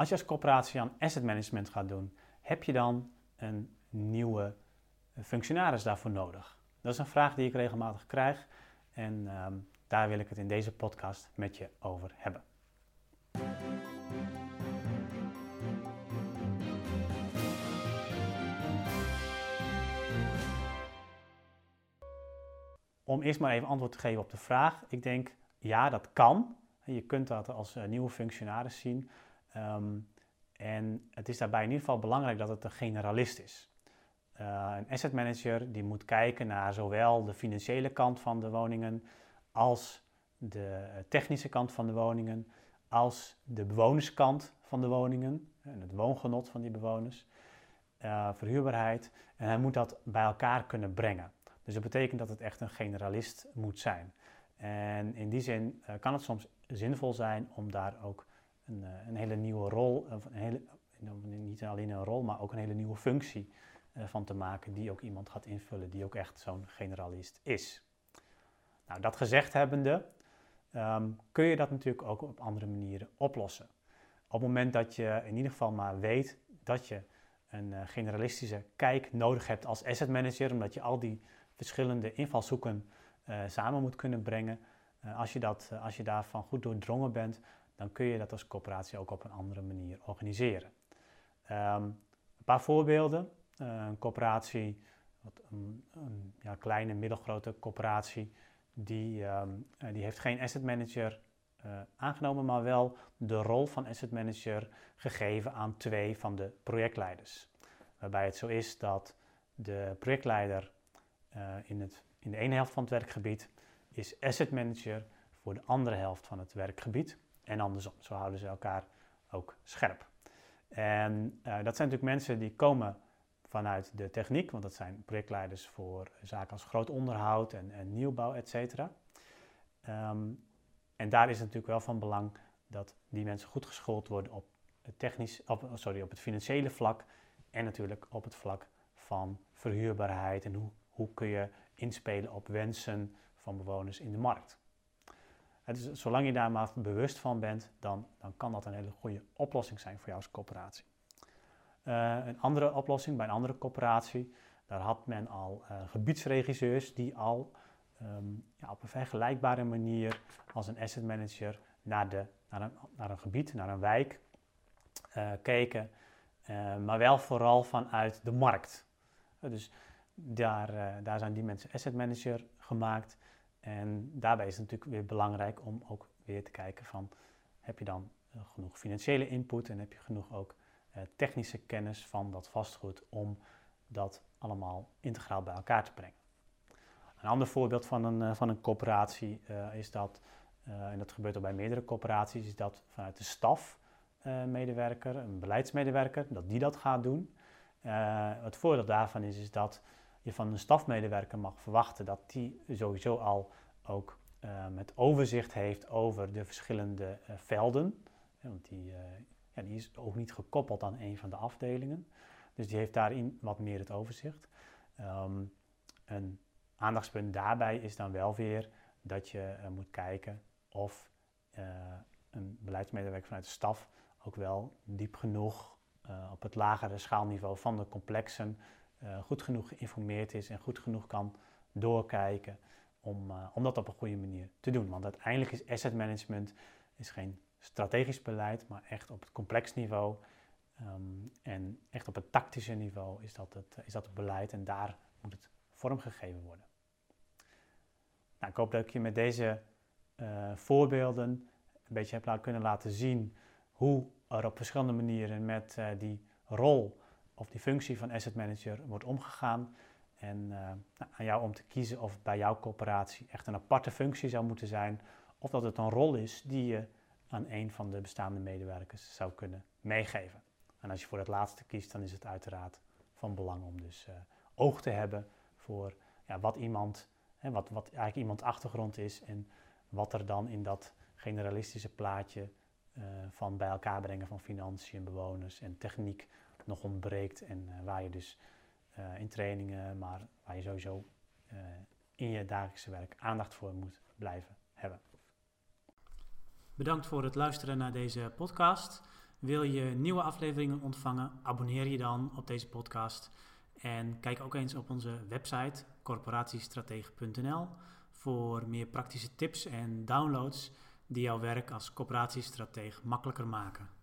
Als je als corporatie aan asset management gaat doen, heb je dan een nieuwe functionaris daarvoor nodig? Dat is een vraag die ik regelmatig krijg en ehm, daar wil ik het in deze podcast met je over hebben. Om eerst maar even antwoord te geven op de vraag. Ik denk, ja, dat kan. Je kunt dat als eh, nieuwe functionaris zien. Ehm, en het is daarbij in ieder geval belangrijk dat het een generalist is. Uh, een asset manager die moet kijken naar zowel de financiële kant van de woningen als de technische kant van de woningen, als de bewonerskant van de woningen en het woongenot van die bewoners, uh, verhuurbaarheid. En hij moet dat bij elkaar kunnen brengen. Dus dat betekent dat het echt een generalist moet zijn. En in die zin kan het soms zinvol zijn om daar ook een, uh, een hele nieuwe rol, of een hele, niet alleen een rol, maar ook een hele nieuwe functie van te maken, die ook iemand gaat invullen, die ook echt zo'n generalist is. Nou, dat gezegd hebbende, um, kun je dat natuurlijk ook op andere manieren oplossen. Op het moment dat je in ieder geval maar weet dat je een uh, generalistische kijk nodig hebt als asset manager, omdat je al die verschillende invalshoeken samen moet kunnen brengen. Als, je dat, als je daarvan goed doordrongen bent, dan kun je dat als coöperatie ook op een andere manier organiseren. Um, een paar voorbeelden. een coöperatie, een, een ja, kleine, middelgrote coöperatie, die, um, die heeft geen asset manager uh, aangenomen, maar wel de rol van asset manager gegeven aan twee van de projectleiders. Waarbij het zo is dat de projectleider in, het, in de ene helft van het werkgebied is asset manager voor de andere helft van het werkgebied. En andersom, zo houden ze elkaar ook scherp. En uh, dat zijn natuurlijk mensen die komen vanuit de techniek, want dat zijn projectleiders voor zaken als groot onderhoud en, en nieuwbouw, et cetera. Um, en daar is het natuurlijk wel van belang dat die mensen goed geschoold worden op het, technisch, op, sorry, op het financiële vlak en natuurlijk op het vlak van verhuurbaarheid en hoe, hoe kun je inspelen op wensen van bewoners in de markt. Dus zolang je daar maar bewust van bent, dan, dan kan dat een hele goede oplossing zijn voor jou als coöperatie. Uh, een andere oplossing bij een andere coöperatie, daar had men al uh, gebiedsregisseurs die al um, ja, op een vergelijkbare manier als een asset manager naar, de, naar, een, naar een gebied, naar een wijk uh, keken, maar wel vooral vanuit de markt. dus daar, daar zijn die mensen asset manager gemaakt. En daarbij is het natuurlijk weer belangrijk om ook weer te kijken van, heb je dan genoeg financiële input en heb je genoeg ook uh, technische kennis van dat vastgoed om dat allemaal integraal bij elkaar te brengen. Een ander voorbeeld van een, uh, van een coöperatie is dat, en dat gebeurt ook bij meerdere coöperaties, is dat vanuit de stafmedewerker, een beleidsmedewerker, dat die dat gaat doen. het voordeel daarvan is, is dat je van een stafmedewerker mag verwachten dat die sowieso al ook met overzicht heeft over de verschillende velden. Want die, ja, die is ook niet gekoppeld aan een van de afdelingen. Dus die heeft daarin wat meer het overzicht. Um, een aandachtspunt daarbij is dan wel weer dat je moet kijken of een beleidsmedewerker vanuit de staf ook wel diep genoeg op het lagere schaalniveau van de complexen goed genoeg geïnformeerd is en goed genoeg kan doorkijken om, om dat op een goede manier te doen. Want uiteindelijk is asset management is geen strategisch beleid, maar echt op het complex niveau. Um, en echt op het tactische niveau is dat het, is dat het beleid en daar moet het vormgegeven worden. Nou, ik hoop dat ik je met deze uh, voorbeelden een beetje heb kunnen laten zien hoe er op verschillende manieren met die rol of die functie van asset manager wordt omgegaan. En uh, nou, aan jou om te kiezen of bij jouw coöperatie echt een aparte functie zou moeten zijn, of dat het een rol is die je aan een van de bestaande medewerkers zou kunnen meegeven. En als je voor het laatste kiest, dan is het uiteraard van belang om dus uh, oog te hebben voor ja, wat iemand, hè, wat, wat eigenlijk iemands achtergrond is en wat er dan in dat generalistische plaatje uh, van bij elkaar brengen van financiën, bewoners en techniek nog ontbreekt en uh, waar je dus in trainingen, maar waar je sowieso in je dagelijkse werk aandacht voor moet blijven hebben. Bedankt voor het luisteren naar deze podcast. Wil je nieuwe afleveringen ontvangen? Abonneer je dan op deze podcast. En kijk ook eens op onze website corporatiestratege.nl voor meer praktische tips en downloads die jouw werk als coöperatiestratege makkelijker maken.